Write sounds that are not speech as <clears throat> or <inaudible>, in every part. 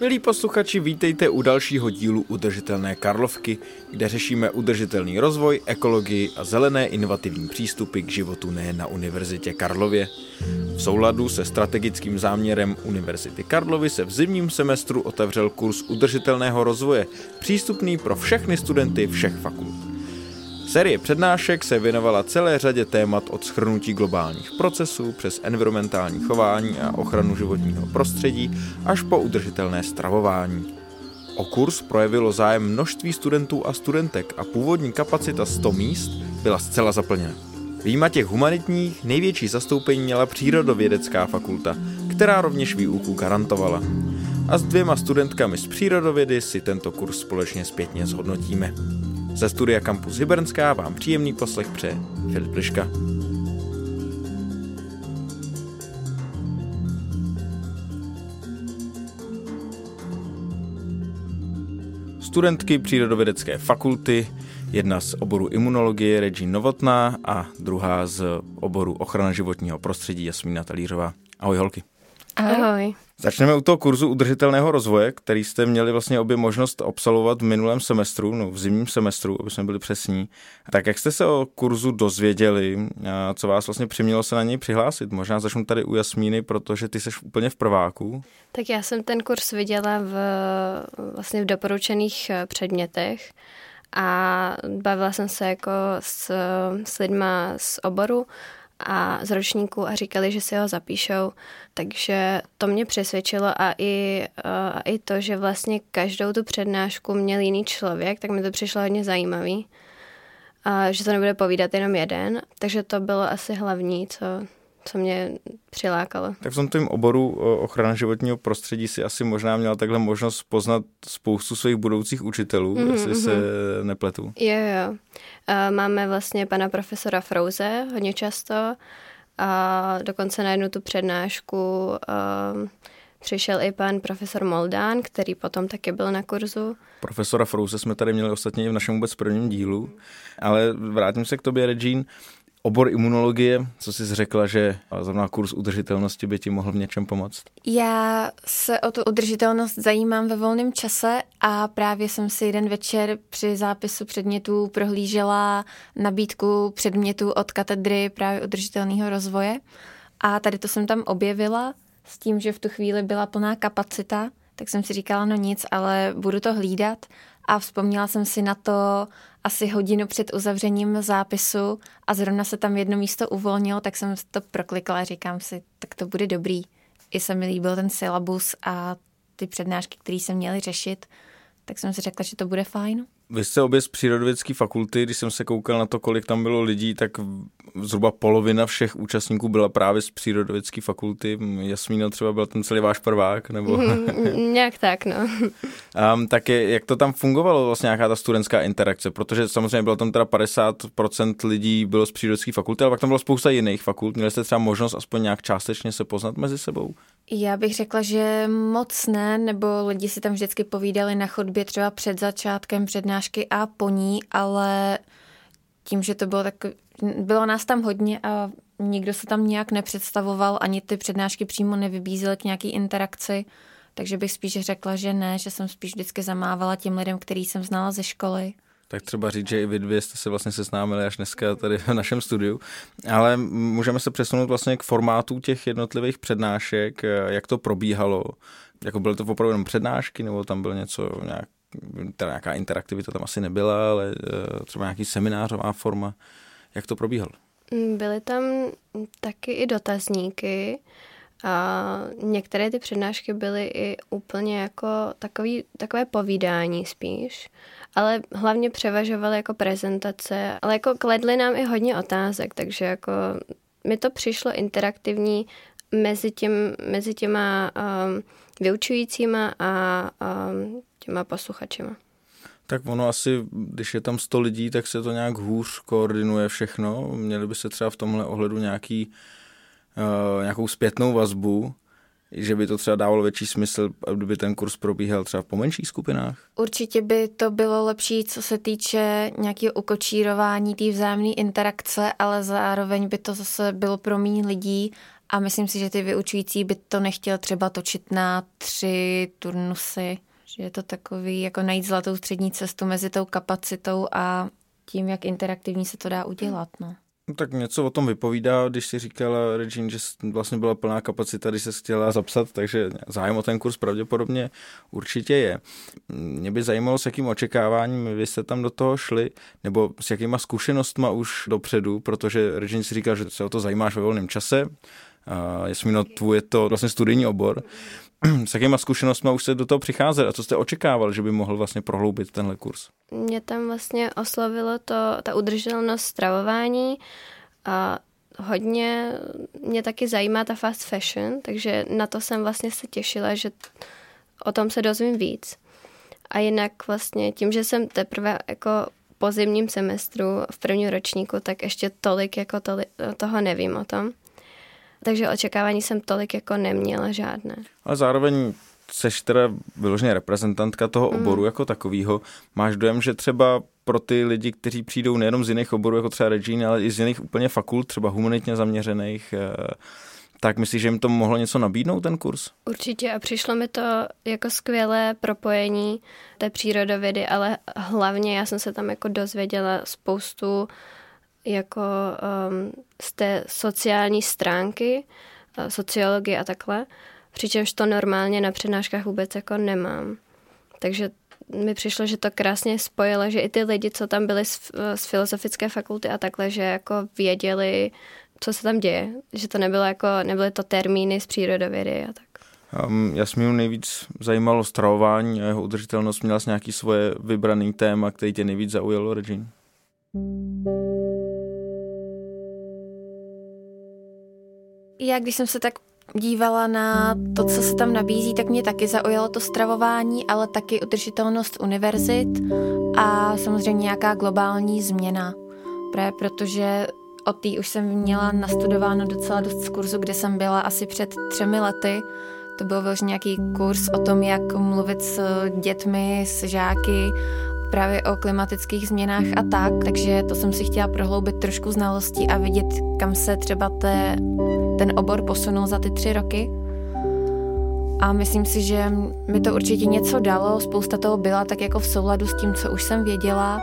Milí posluchači, vítejte u dalšího dílu Udržitelné Karlovky, kde řešíme udržitelný rozvoj, ekologii a zelené inovativní přístupy k životu nejen na Univerzitě Karlově. V souladu se strategickým záměrem Univerzity Karlovy se v zimním semestru otevřel kurz udržitelného rozvoje, přístupný pro všechny studenty všech fakult. Série přednášek se věnovala celé řadě témat od schrnutí globálních procesů přes environmentální chování a ochranu životního prostředí až po udržitelné stravování. O kurz projevilo zájem množství studentů a studentek a původní kapacita 100 míst byla zcela zaplněna. Výjima těch humanitních největší zastoupení měla přírodovědecká fakulta, která rovněž výuku garantovala. A s dvěma studentkami z přírodovědy si tento kurz společně zpětně zhodnotíme. Ze studia Campus Hybernská vám příjemný poslech přeje Filip Liška. Studentky přírodovědecké fakulty, jedna z oboru imunologie Regine Novotná a druhá z oboru ochrana životního prostředí Jasmína Talířová. Ahoj holky. Ahoj. Začneme u toho kurzu udržitelného rozvoje, který jste měli vlastně obě možnost absolvovat v minulém semestru, no v zimním semestru, aby jsme byli přesní. Tak jak jste se o kurzu dozvěděli, co vás vlastně přimělo se na něj přihlásit? Možná začnu tady u Jasmíny, protože ty jsi úplně v prváku. Tak já jsem ten kurz viděla v, vlastně v doporučených eh, předmětech a bavila jsem se jako s, s lidma z oboru a z ročníku a říkali, že si ho zapíšou. Takže to mě přesvědčilo a i, a i to, že vlastně každou tu přednášku měl jiný člověk, tak mi to přišlo hodně zajímavý. A že to nebude povídat jenom jeden, takže to bylo asi hlavní, co, co mě přilákalo. Tak v tom oboru ochrana životního prostředí si asi možná měla takhle možnost poznat spoustu svých budoucích učitelů, mm-hmm, jestli mm-hmm. se mhm. nepletu. Jo, jo. Máme vlastně pana profesora Frouze hodně často a dokonce na jednu tu přednášku přišel i pan profesor Moldán, který potom taky byl na kurzu. Profesora Frouze jsme tady měli ostatně v našem vůbec prvním dílu, ale vrátím se k tobě, Regine obor imunologie, co jsi řekla, že zrovna kurz udržitelnosti by ti mohl v něčem pomoct? Já se o tu udržitelnost zajímám ve volném čase a právě jsem si jeden večer při zápisu předmětů prohlížela nabídku předmětů od katedry právě udržitelného rozvoje a tady to jsem tam objevila s tím, že v tu chvíli byla plná kapacita, tak jsem si říkala, no nic, ale budu to hlídat a vzpomněla jsem si na to asi hodinu před uzavřením zápisu a zrovna se tam jedno místo uvolnilo, tak jsem to proklikla a říkám si, tak to bude dobrý. I se mi líbil ten syllabus a ty přednášky, které se měly řešit, tak jsem si řekla, že to bude fajn. Vy jste obě z přírodovědské fakulty, když jsem se koukal na to, kolik tam bylo lidí, tak zhruba polovina všech účastníků byla právě z přírodovědské fakulty. Jasmína třeba byl ten celý váš prvák, nebo... Mm, nějak tak, no. <laughs> Um, tak je, jak to tam fungovalo, vlastně nějaká ta studentská interakce, protože samozřejmě bylo tam teda 50% lidí bylo z přírodovědské fakulty, ale pak tam bylo spousta jiných fakult. Měli jste třeba možnost aspoň nějak částečně se poznat mezi sebou? Já bych řekla, že moc ne, nebo lidi si tam vždycky povídali na chodbě třeba před začátkem přednášky a po ní, ale tím, že to bylo tak, bylo nás tam hodně a nikdo se tam nějak nepředstavoval, ani ty přednášky přímo nevybízely k nějaký interakci, takže bych spíš řekla, že ne, že jsem spíš vždycky zamávala těm lidem, který jsem znala ze školy. Tak třeba říct, že i vy dvě jste se vlastně seznámili až dneska tady v našem studiu. Ale můžeme se přesunout vlastně k formátu těch jednotlivých přednášek, jak to probíhalo. Jako byly to opravdu jenom přednášky, nebo tam bylo něco, nějak, teda nějaká interaktivita tam asi nebyla, ale eh, třeba nějaký seminářová forma. Jak to probíhalo? Byly tam taky i dotazníky, a některé ty přednášky byly i úplně jako takový, takové povídání spíš ale hlavně převažovaly jako prezentace, ale jako kledly nám i hodně otázek, takže jako mi to přišlo interaktivní mezi, tím, mezi těma um, vyučujícíma a um, těma posluchačima. Tak ono asi, když je tam 100 lidí, tak se to nějak hůř koordinuje všechno. Měli by se třeba v tomhle ohledu nějaký, uh, nějakou zpětnou vazbu, že by to třeba dávalo větší smysl, kdyby ten kurz probíhal třeba v pomenších skupinách? Určitě by to bylo lepší, co se týče nějakého ukočírování té vzájemné interakce, ale zároveň by to zase bylo pro méně lidí a myslím si, že ty vyučující by to nechtěl třeba točit na tři turnusy, že je to takový, jako najít zlatou střední cestu mezi tou kapacitou a tím, jak interaktivní se to dá udělat. No. No, tak něco o tom vypovídá, když si říkala Regine, že vlastně byla plná kapacita, když se chtěla zapsat, takže zájem o ten kurz pravděpodobně určitě je. Mě by zajímalo, s jakým očekáváním vy jste tam do toho šli, nebo s jakýma zkušenostma už dopředu, protože Regine si říkal, že se o to zajímáš ve volném čase, Jasmino, tvůj je to vlastně studijní obor. <clears throat> S jakýma zkušenostmi už se do toho přicházet a co jste očekával, že by mohl vlastně prohloubit tenhle kurz? Mě tam vlastně oslovilo to, ta udržitelnost stravování a hodně mě taky zajímá ta fast fashion, takže na to jsem vlastně se těšila, že o tom se dozvím víc. A jinak vlastně tím, že jsem teprve jako po zimním semestru v prvním ročníku, tak ještě tolik jako tolik, toho nevím o tom takže očekávání jsem tolik jako neměla žádné. Ale zároveň seš teda vyloženě reprezentantka toho mm. oboru jako takového. Máš dojem, že třeba pro ty lidi, kteří přijdou nejenom z jiných oborů, jako třeba Regina, ale i z jiných úplně fakult, třeba humanitně zaměřených, eh, tak myslíš, že jim to mohlo něco nabídnout, ten kurz? Určitě a přišlo mi to jako skvělé propojení té přírodovědy, ale hlavně já jsem se tam jako dozvěděla spoustu jako um, z té sociální stránky, uh, sociologie a takhle, přičemž to normálně na přednáškách vůbec jako nemám. Takže mi přišlo, že to krásně spojilo, že i ty lidi, co tam byli z, z filozofické fakulty a takhle, že jako věděli, co se tam děje. Že to nebylo jako, nebyly to termíny z přírodovědy a tak. Um, Jasmínu nejvíc zajímalo stravování a jeho udržitelnost. Měla jsi nějaký svoje vybraný téma, který tě nejvíc zaujalo, Regine? Já, když jsem se tak dívala na to, co se tam nabízí, tak mě taky zaujalo to stravování, ale taky udržitelnost univerzit a samozřejmě nějaká globální změna. Protože o té už jsem měla nastudováno docela dost z kurzu, kde jsem byla asi před třemi lety. To byl vlastně nějaký kurz o tom, jak mluvit s dětmi, s žáky, právě o klimatických změnách a tak, takže to jsem si chtěla prohloubit trošku znalostí a vidět, kam se třeba te, ten obor posunul za ty tři roky. A myslím si, že mi to určitě něco dalo, spousta toho byla tak jako v souladu s tím, co už jsem věděla,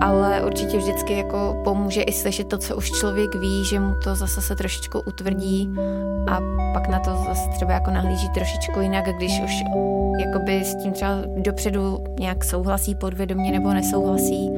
ale určitě vždycky jako pomůže i slyšet to, co už člověk ví, že mu to zase se trošičku utvrdí a pak na to zase třeba jako nahlíží trošičku jinak, když už jakoby s tím třeba dopředu nějak souhlasí podvědomě nebo nesouhlasí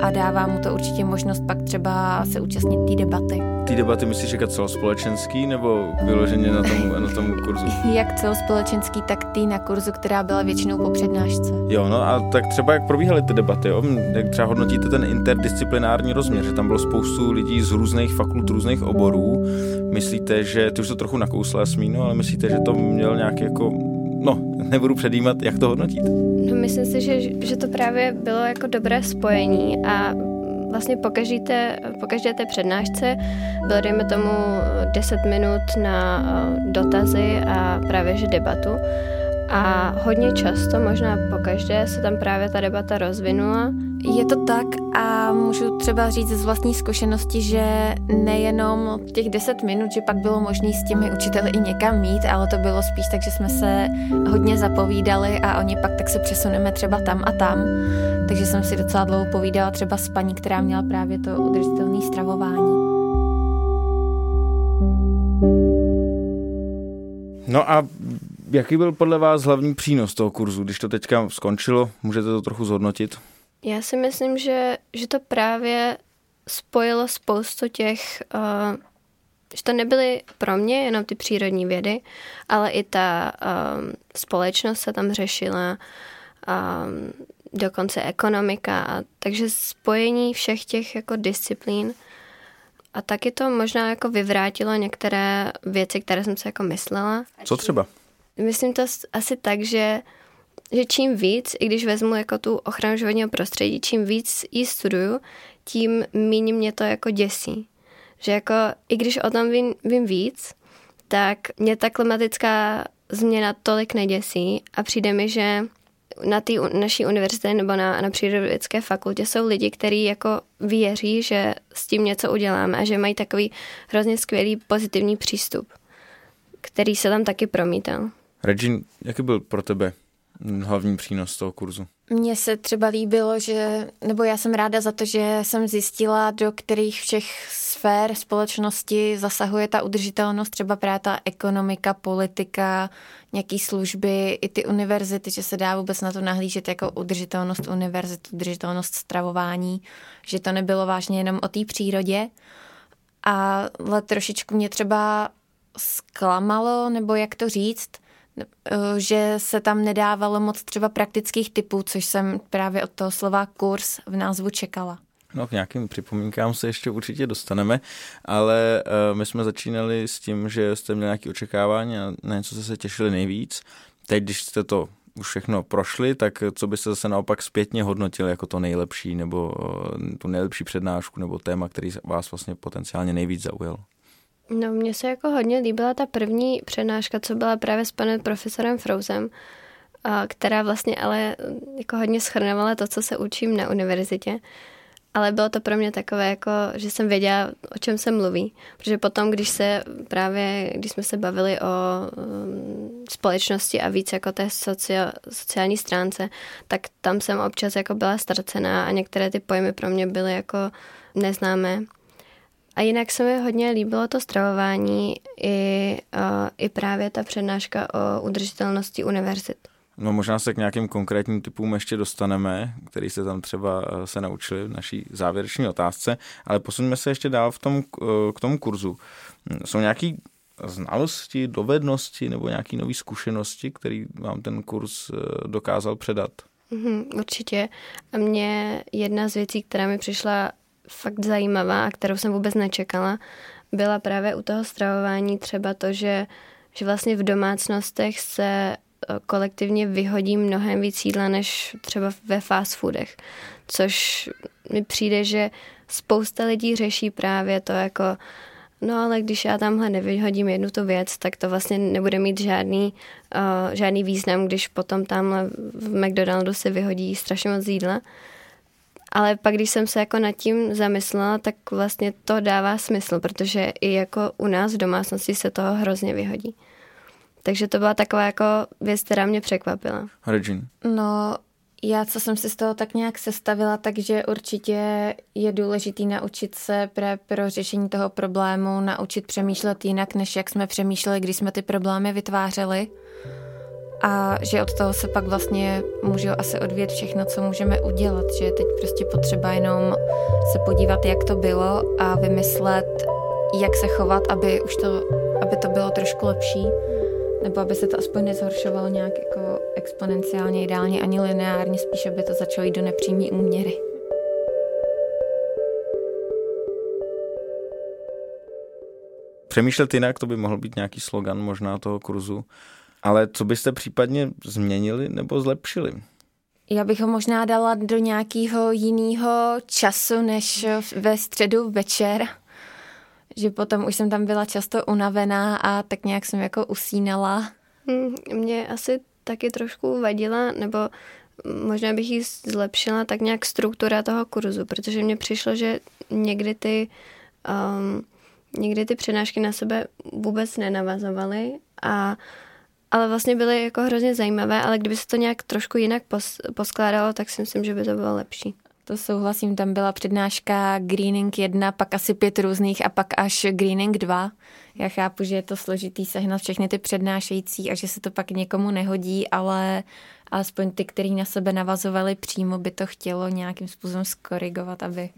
a dává mu to určitě možnost pak třeba se účastnit té debaty. Ty debaty myslíš jako celospolečenský nebo vyloženě na tom, na tom kurzu? <laughs> Jak celospolečenský, tak ty na kurzu, která byla většinou po přednášce. Jo, no a tak třeba jak probíhaly ty debaty, jo? jak třeba hodnotíte ten interdisciplinární rozměr, že tam bylo spoustu lidí z různých fakult, různých oborů. Myslíte, že, ty už to trochu nakousla Smíno, ale myslíte, že to měl nějaký jako no, nebudu předjímat, jak to hodnotit. No, myslím si, že, že to právě bylo jako dobré spojení a vlastně po, každé té, po každé té přednášce bylo, dejme tomu, 10 minut na eh, dotazy a právě že debatu. A hodně často, možná po každé, se tam právě ta debata rozvinula. Je to tak a můžu třeba říct z vlastní zkušenosti, že nejenom těch 10 minut, že pak bylo možné s těmi učiteli i někam mít, ale to bylo spíš tak, že jsme se hodně zapovídali a oni pak tak se přesuneme třeba tam a tam. Takže jsem si docela dlouho povídala třeba s paní, která měla právě to udržitelné stravování. No a jaký byl podle vás hlavní přínos toho kurzu, když to teďka skončilo? Můžete to trochu zhodnotit? Já si myslím, že, že to právě spojilo spoustu těch, uh, že to nebyly pro mě jenom ty přírodní vědy, ale i ta um, společnost se tam řešila, um, dokonce ekonomika, a, takže spojení všech těch jako disciplín a taky to možná jako vyvrátilo některé věci, které jsem se jako myslela. Co třeba? Myslím to asi tak, že že čím víc, i když vezmu jako tu ochranu životního prostředí, čím víc ji studuju, tím méně mě to jako děsí. Že jako, i když o tom vím, vím víc, tak mě ta klimatická změna tolik neděsí a přijde mi, že, na té naší univerzitě nebo na, na přírodovědské fakultě jsou lidi, kteří jako věří, že s tím něco uděláme a že mají takový hrozně skvělý pozitivní přístup, který se tam taky promítal. Regine, jaký byl pro tebe hlavní přínos toho kurzu? Mně se třeba líbilo, že, nebo já jsem ráda za to, že jsem zjistila, do kterých všech sfér společnosti zasahuje ta udržitelnost, třeba právě ta ekonomika, politika, nějaký služby, i ty univerzity, že se dá vůbec na to nahlížet jako udržitelnost univerzit, udržitelnost stravování, že to nebylo vážně jenom o té přírodě. Ale trošičku mě třeba zklamalo, nebo jak to říct, že se tam nedávalo moc třeba praktických typů, což jsem právě od toho slova kurz v názvu čekala. No, k nějakým připomínkám se ještě určitě dostaneme, ale uh, my jsme začínali s tím, že jste měli nějaké očekávání a na něco jste se těšili nejvíc. Teď, když jste to už všechno prošli, tak co byste zase naopak zpětně hodnotili jako to nejlepší, nebo uh, tu nejlepší přednášku, nebo téma, který vás vlastně potenciálně nejvíc zaujal? No, mně se jako hodně líbila ta první přednáška, co byla právě s panem profesorem Frouzem, která vlastně ale jako hodně schrnovala to, co se učím na univerzitě. Ale bylo to pro mě takové, jako, že jsem věděla, o čem se mluví. Protože potom, když se právě, když jsme se bavili o um, společnosti a víc jako té socia, sociální stránce, tak tam jsem občas jako byla ztracená a některé ty pojmy pro mě byly jako neznámé. A jinak se mi hodně líbilo to stravování i, uh, i právě ta přednáška o udržitelnosti univerzit. No možná se k nějakým konkrétním typům ještě dostaneme, který se tam třeba e, se naučili v naší závěrečné otázce, ale posuneme se ještě dál v tom, e, k tomu kurzu. Jsou nějaké znalosti, dovednosti nebo nějaké nové zkušenosti, které vám ten kurz dokázal předat? Mm, určitě. A mě jedna z věcí, která mi přišla fakt zajímavá kterou jsem vůbec nečekala, byla právě u toho stravování třeba to, že, že vlastně v domácnostech se eh, kolektivně vyhodí mnohem víc jídla než třeba ve fast foodech. Což mi přijde, že spousta lidí řeší právě to jako no ale když já tamhle nevyhodím jednu tu věc, tak to vlastně nebude mít žádný, uh, žádný význam, když potom tamhle v McDonaldu se vyhodí strašně moc jídla. Ale pak, když jsem se jako nad tím zamyslela, tak vlastně to dává smysl, protože i jako u nás v domácnosti se toho hrozně vyhodí. Takže to byla taková jako věc, která mě překvapila. Regine. No, já, co jsem si z toho tak nějak sestavila, takže určitě je důležitý naučit se pro, pro řešení toho problému, naučit přemýšlet jinak, než jak jsme přemýšleli, když jsme ty problémy vytvářeli a že od toho se pak vlastně může asi odvět všechno, co můžeme udělat, že je teď prostě potřeba jenom se podívat, jak to bylo a vymyslet, jak se chovat, aby už to, aby to bylo trošku lepší, nebo aby se to aspoň nezhoršovalo nějak jako exponenciálně, ideálně ani lineárně, spíš aby to začalo jít do nepřímé úměry. Přemýšlet jinak, to by mohl být nějaký slogan možná toho kurzu. Ale co byste případně změnili nebo zlepšili? Já bych ho možná dala do nějakého jiného času než ve středu večer, že potom už jsem tam byla často unavená a tak nějak jsem jako usínala. Hmm, mě asi taky trošku vadila, nebo možná bych ji zlepšila tak nějak struktura toho kurzu, protože mně přišlo, že někdy ty, um, někdy ty přednášky na sebe vůbec nenavazovaly a ale vlastně byly jako hrozně zajímavé, ale kdyby se to nějak trošku jinak pos, poskládalo, tak si myslím, že by to bylo lepší. To souhlasím, tam byla přednáška Greening 1, pak asi pět různých a pak až Greening 2. Já chápu, že je to složitý sehnat všechny ty přednášející a že se to pak někomu nehodí, ale alespoň ty, který na sebe navazovali přímo, by to chtělo nějakým způsobem skorigovat, aby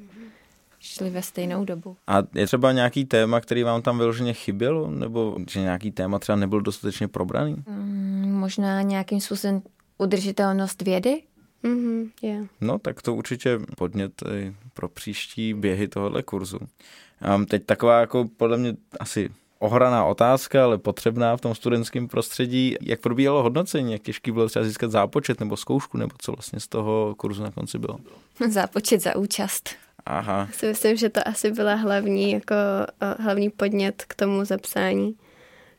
šli ve stejnou dobu. A je třeba nějaký téma, který vám tam vyloženě chybělo? Nebo že nějaký téma třeba nebyl dostatečně probraný? Mm, možná nějakým způsobem udržitelnost vědy? Mm-hmm, yeah. No, tak to určitě podnět pro příští běhy tohohle kurzu. Um, teď taková jako podle mě asi ohraná otázka, ale potřebná v tom studentském prostředí. Jak probíhalo hodnocení? Jak těžký bylo třeba získat zápočet nebo zkoušku, nebo co vlastně z toho kurzu na konci bylo? <laughs> Zápočet za účast. Aha. Si myslím, že to asi byla hlavní, jako, hlavní podnět k tomu zapsání.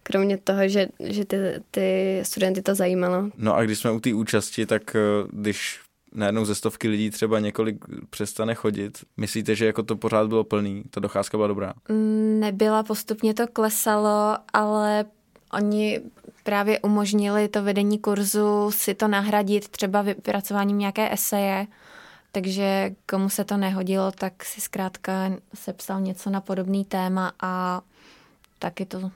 kromě toho, že, že ty, ty studenty to zajímalo. No a když jsme u té účasti, tak když najednou ze stovky lidí třeba několik přestane chodit. Myslíte, že jako to pořád bylo plný? Ta docházka byla dobrá? Nebyla, postupně to klesalo, ale oni právě umožnili to vedení kurzu si to nahradit třeba vypracováním nějaké eseje, takže komu se to nehodilo, tak si zkrátka sepsal něco na podobný téma a taky to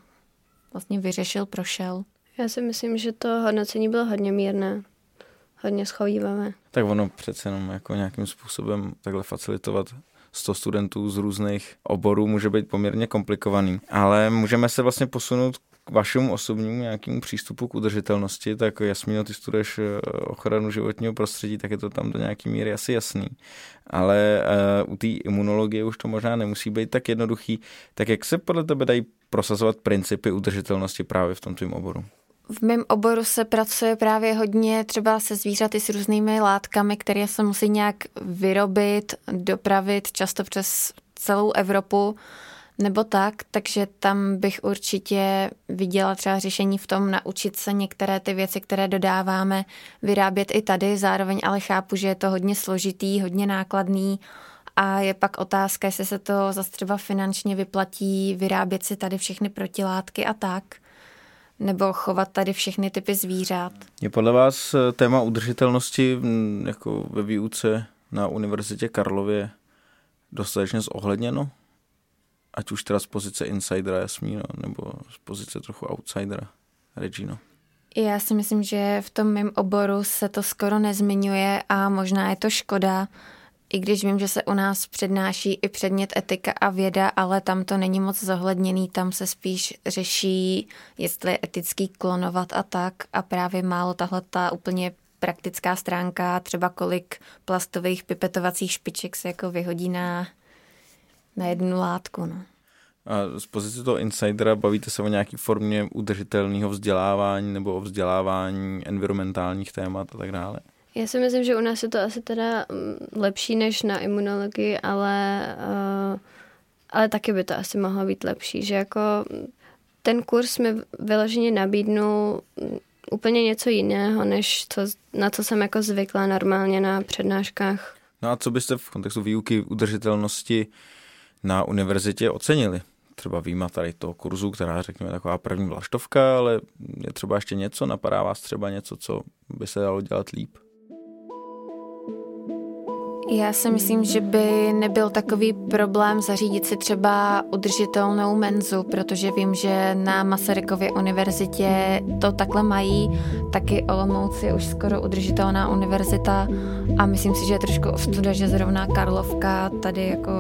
vlastně vyřešil, prošel. Já si myslím, že to hodnocení bylo hodně mírné hodně schovývavé. Tak ono přece jenom jako nějakým způsobem takhle facilitovat 100 studentů z různých oborů může být poměrně komplikovaný. Ale můžeme se vlastně posunout k vašemu osobnímu nějakému přístupu k udržitelnosti, tak Jasmíno, ty studuješ eh, ochranu životního prostředí, tak je to tam do nějaké míry asi jasný. Ale uh, u té imunologie už to možná nemusí být tak jednoduchý. Tak jak se podle tebe dají prosazovat principy udržitelnosti právě v tom tvém oboru? V mém oboru se pracuje právě hodně třeba se zvířaty s různými látkami, které se musí nějak vyrobit, dopravit, často přes celou Evropu nebo tak, takže tam bych určitě viděla třeba řešení v tom naučit se některé ty věci, které dodáváme, vyrábět i tady, zároveň ale chápu, že je to hodně složitý, hodně nákladný a je pak otázka, jestli se to zase třeba finančně vyplatí vyrábět si tady všechny protilátky a tak nebo chovat tady všechny typy zvířat. Je podle vás eh, téma udržitelnosti mm, jako ve výuce na Univerzitě Karlově dostatečně zohledněno? Ať už teda z pozice insidera Jasmína, nebo z pozice trochu outsidera Regino. Já si myslím, že v tom mém oboru se to skoro nezmiňuje a možná je to škoda, i když vím, že se u nás přednáší i předmět etika a věda, ale tam to není moc zohledněný, tam se spíš řeší, jestli je etický klonovat a tak a právě málo tahle ta úplně praktická stránka, třeba kolik plastových pipetovacích špiček se jako vyhodí na, na jednu látku. No. A z pozice toho insidera bavíte se o nějaké formě udržitelného vzdělávání nebo o vzdělávání environmentálních témat a tak dále? Já si myslím, že u nás je to asi teda mm, lepší než na imunologii, ale, uh, ale taky by to asi mohlo být lepší, že jako ten kurz mi vyloženě nabídnul mm, úplně něco jiného, než co, na co jsem jako zvykla normálně na přednáškách. No a co byste v kontextu výuky udržitelnosti na univerzitě ocenili? Třeba výjima tady toho kurzu, která řekněme taková první vlaštovka, ale je třeba ještě něco, napadá vás třeba něco, co by se dalo dělat líp? Já si myslím, že by nebyl takový problém zařídit si třeba udržitelnou menzu, protože vím, že na Masarykově univerzitě to takhle mají, taky Olomouc je už skoro udržitelná univerzita a myslím si, že je trošku ostuda, že zrovna Karlovka tady jako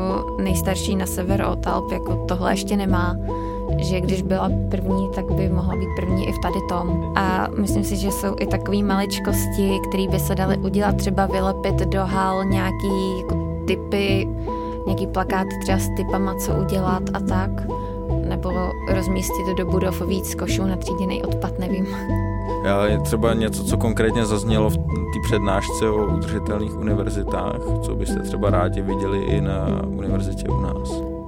nejstarší na sever od Alp jako tohle ještě nemá že když byla první, tak by mohla být první i v tady tom. A myslím si, že jsou i takové maličkosti, které by se daly udělat, třeba vylepit do hal nějaký jako typy, nějaký plakát třeba s typama, co udělat a tak. Nebo rozmístit do budov víc košů na tříděný odpad, nevím. Já je třeba něco, co konkrétně zaznělo v té přednášce o udržitelných univerzitách, co byste třeba rádi viděli i na univerzitě u nás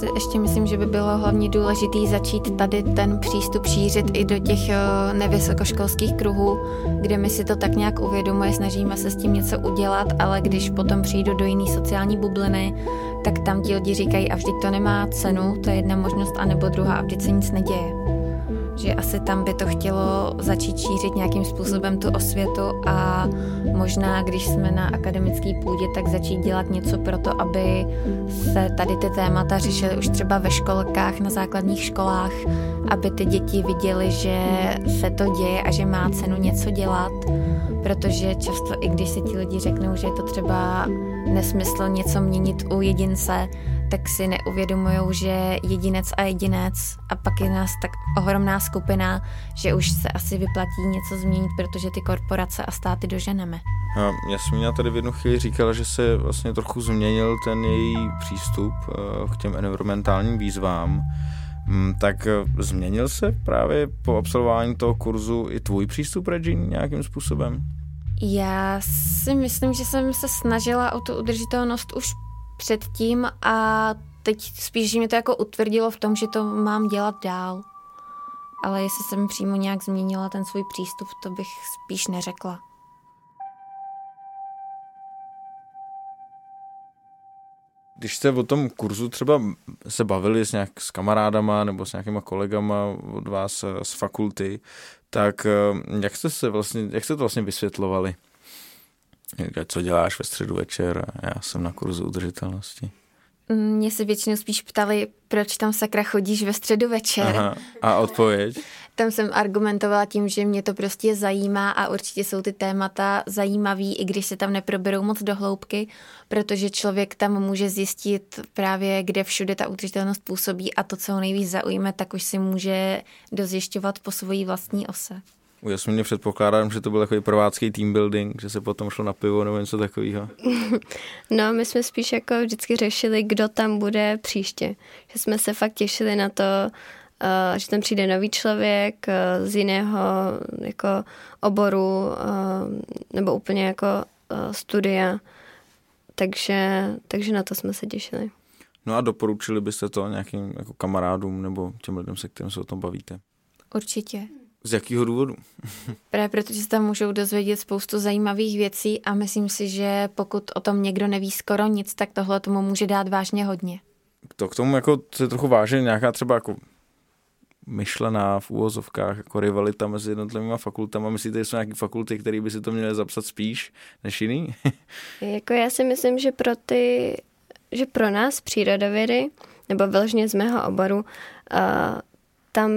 si ještě myslím, že by bylo hlavně důležité začít tady ten přístup šířit i do těch eh, nevysokoškolských kruhů, kde my si to tak nějak uvědomuje, snažíme se s tím něco udělat, ale když potom přijdu do jiné sociální bubliny, tak tam ti lidi říkají, a vždyť to nemá cenu, to je jedna možnost, anebo druhá, a vždyť se nic neděje že asi tam by to chtělo začít šířit nějakým způsobem tu osvětu a možná, když jsme na akademické půdě, tak začít dělat něco pro to, aby se tady ty témata řešily už třeba ve školkách, na základních školách, aby ty děti viděly, že se to děje a že má cenu něco dělat, protože často i když si ti lidi řeknou, že je to třeba nesmysl něco měnit u jedince, tak si neuvědomují, že jedinec a jedinec a pak je nás tak ohromná skupina, že už se asi vyplatí něco změnit, protože ty korporace a státy doženeme. A Jasmína tady v jednu chvíli říkala, že se vlastně trochu změnil ten její přístup eh, k těm environmentálním výzvám. Mm, tak eh, změnil se právě po absolvování toho kurzu i tvůj přístup, Regine, nějakým způsobem? Já si myslím, že jsem se snažila o tu udržitelnost už předtím a teď spíš, že mě to jako utvrdilo v tom, že to mám dělat dál. ale jestli jsem přímo nějak změnila ten svůj přístup, to bych spíš neřekla. Když jste o tom kurzu třeba se bavili s, nějak, s kamarádama nebo s nějakýma kolegama od vás eh, z fakulty, tak eh, jak jste, se vlastně, jak jste to vlastně vysvětlovali? Co děláš ve středu večer? Já jsem na kurzu udržitelnosti. Mě se většinou spíš ptali, proč tam sakra chodíš ve středu večer. Aha. A odpověď? tam jsem argumentovala tím, že mě to prostě zajímá a určitě jsou ty témata zajímavý, i když se tam neproberou moc do hloubky, protože člověk tam může zjistit právě, kde všude ta udržitelnost působí a to, co ho nejvíc zaujme, tak už si může dozjišťovat po svojí vlastní ose. U Jasmíny předpokládám, že to byl takový prvácký team building, že se potom šlo na pivo nebo něco takového. <laughs> No, my jsme spíš jako vždycky řešili, kdo tam bude příště. Že jsme se fakt těšili na to, uh, že tam přijde nový člověk uh, z jiného jako oboru uh, nebo úplně jako studia. Takže, takže na to jsme se těšili. No a doporučili byste to nějakým jako kamarádům nebo těm lidem, se kterým se o tom bavíte? Určitě. Z jakého důvodu? Právě protože se tam můžou dozvědět spoustu zajímavých věcí a myslím si, že pokud o tom někdo neví skoro nic, tak tohle tomu může dát vážně hodně. To k tomu jako se trochu váže nějaká třeba jako myšlená v úvozovkách jako rivalita mezi jednotlivými fakultami. Myslíte, že jsou nějaké fakulty, které by si to měly zapsat spíš než jiný? <laughs> jako já si myslím, že pro ty, že pro nás přírodovědy, nebo vyloženě z mého oboru, uh, tam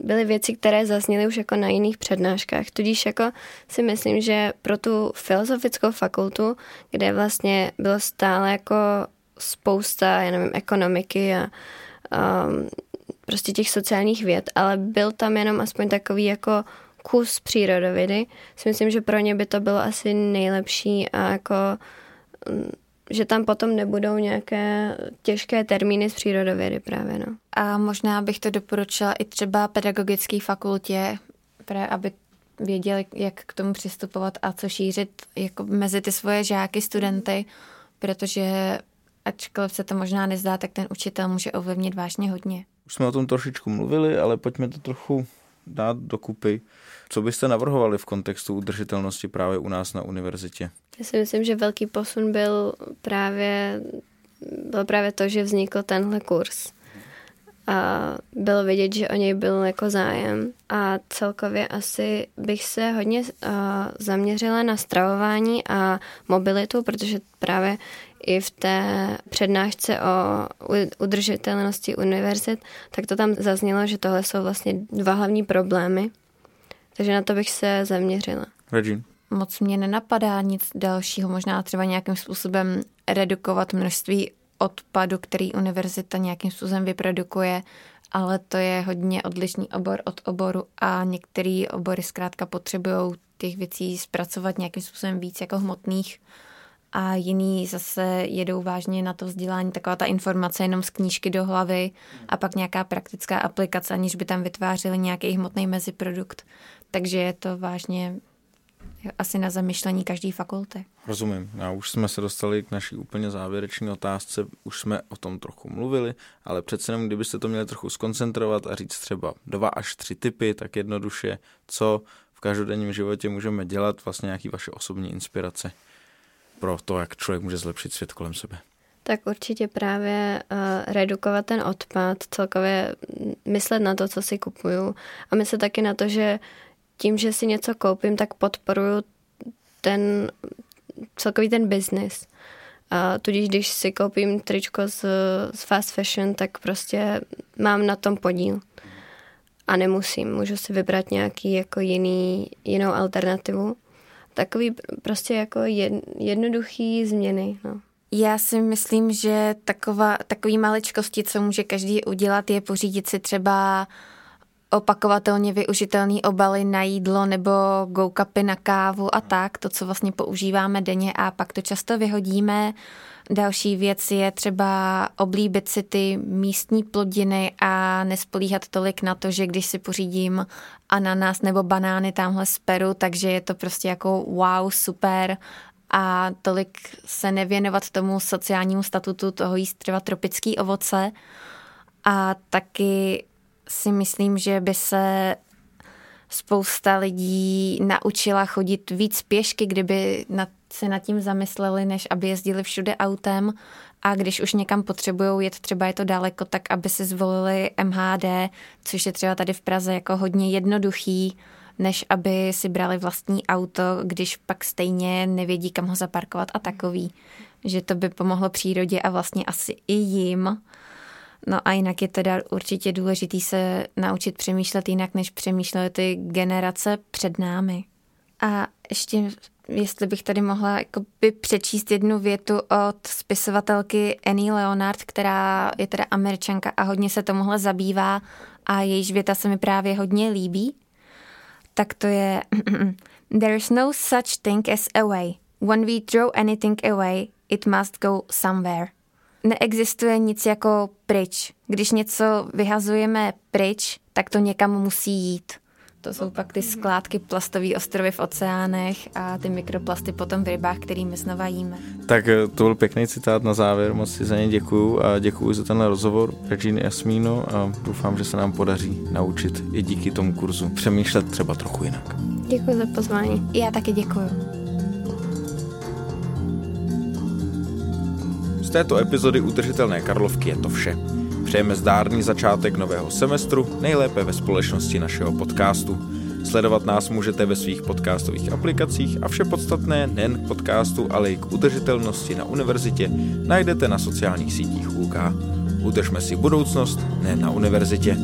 byly věci, které zazněly už jako na jiných přednáškách. Tudíž jako si myslím, že pro tu filozofickou fakultu, kde vlastně bylo stále jako spousta, já nevím, ekonomiky a um, prostě těch sociálních věd, ale byl tam jenom aspoň takový jako kus přírodovědy. Si myslím, že pro ně by to bylo asi nejlepší a jako um, že tam potom nebudou nějaké těžké termíny z přírodovědy právě, no. A možná bych to doporučila i třeba pedagogické fakultě, právě aby věděli, jak k tomu přistupovat a co šířit jako mezi ty svoje žáky, studenty, protože ačkoliv se to možná nezdá, tak ten učitel může ovlivnit vážně hodně. Už jsme o tom trošičku mluvili, ale pojďme to trochu dát dokupy. Co byste navrhovali v kontextu udržitelnosti právě u nás na univerzitě? Já si myslím, že velký posun byl právě, byl právě to, že vznikl tenhle kurz. A bylo vidět, že o něj byl jako zájem. A celkově asi bych se hodně uh, zaměřila na stravování a mobilitu, protože právě i v té přednášce o udržitelnosti univerzit, tak to tam zaznělo, že tohle jsou vlastně dva hlavní problémy. Takže na to bych se zaměřila. Regine moc mě nenapadá nic dalšího, možná třeba nějakým způsobem redukovat množství odpadu, který univerzita nějakým způsobem vyprodukuje, ale to je hodně odlišný obor od oboru a některé obory zkrátka potřebují těch věcí zpracovat nějakým způsobem víc jako hmotných a jiný zase jedou vážně na to vzdělání, taková ta informace jenom z knížky do hlavy a pak nějaká praktická aplikace, aniž by tam vytvářeli nějaký hmotný meziprodukt. Takže je to vážně asi na zamyšlení každé fakulty. Rozumím. A už jsme se dostali k naší úplně závěrečné otázce. Už jsme o tom trochu mluvili, ale přece jenom, kdybyste to měli trochu skoncentrovat a říct třeba dva až tři typy, tak jednoduše, co v každodenním životě můžeme dělat, vlastně nějaký vaše osobní inspirace pro to, jak člověk může zlepšit svět kolem sebe. Tak určitě právě uh, redukovat ten odpad, celkově myslet na to, co si kupuju a myslet taky na to, že tím, že si něco koupím, tak podporuju ten celkový ten business. A tudíž, když si koupím tričko z, z fast fashion, tak prostě mám na tom podíl. A nemusím, můžu si vybrat nějaký jako jiný, jinou alternativu. Takový prostě jako jed, jednoduchý změny. No. Já si myslím, že taková, takový maličkosti, co může každý udělat, je pořídit si třeba uh, opakovatelně využitelný obaly na jídlo nebo go na kávu a tak, to, co vlastně používáme denně a pak to často vyhodíme. Další věc je třeba oblíbit si ty místní plodiny a nespolíhat tolik na to, že když si pořídím ananas nebo banány tamhle z Peru, takže je to prostě jako wow, super a tolik se nevěnovat tomu sociálnímu statutu toho jíst třeba tropický ovoce a taky si myslím, že by se spousta lidí naučila chodit víc pěšky, kdyby nad, se nad tím zamysleli, než aby jezdili všude autem. A když už někam potřebují jet, třeba je to daleko, tak aby si zvolili MHD, což je třeba tady v Praze jako hodně jednoduchý, než aby si brali vlastní auto, když pak stejně nevědí, kam ho zaparkovat a takový. Že to by pomohlo přírodě a vlastně asi i jim. No a jinak je teda určitě důležitý se naučit přemýšlet jinak, než přemýšlely ty generace před námi. A ještě, jestli bych tady mohla jakoby přečíst jednu větu od spisovatelky Annie Leonard, která je teda američanka a hodně se tomuhle zabývá a jejíž věta se mi právě hodně líbí, tak to je <clears throat> There is no such thing as away. When we throw anything away, it must go somewhere neexistuje nic jako pryč. Když něco vyhazujeme pryč, tak to někam musí jít. To jsou pak ty skládky plastové ostrovy v oceánech a ty mikroplasty potom v rybách, kterými znova jíme. Tak eh, to byl pěkný citát na závěr, moc si za ně děkuju a děkuji za tenhle rozhovor Regine Jasmíno a doufám, že se nám podaří naučit i díky tomu kurzu přemýšlet třeba trochu jinak. Děkuji za pozvání. Já taky děkuji. Z této epizody Udržitelné Karlovky je to vše. Přejeme zdárný začátek nového semestru, nejlépe ve společnosti našeho podcastu. Sledovat nás můžete ve svých podcastových aplikacích a vše podstatné nejen k podcastu, ale i k udržitelnosti na univerzitě najdete na sociálních sítích UK. Udržme si budoucnost, ne na univerzitě.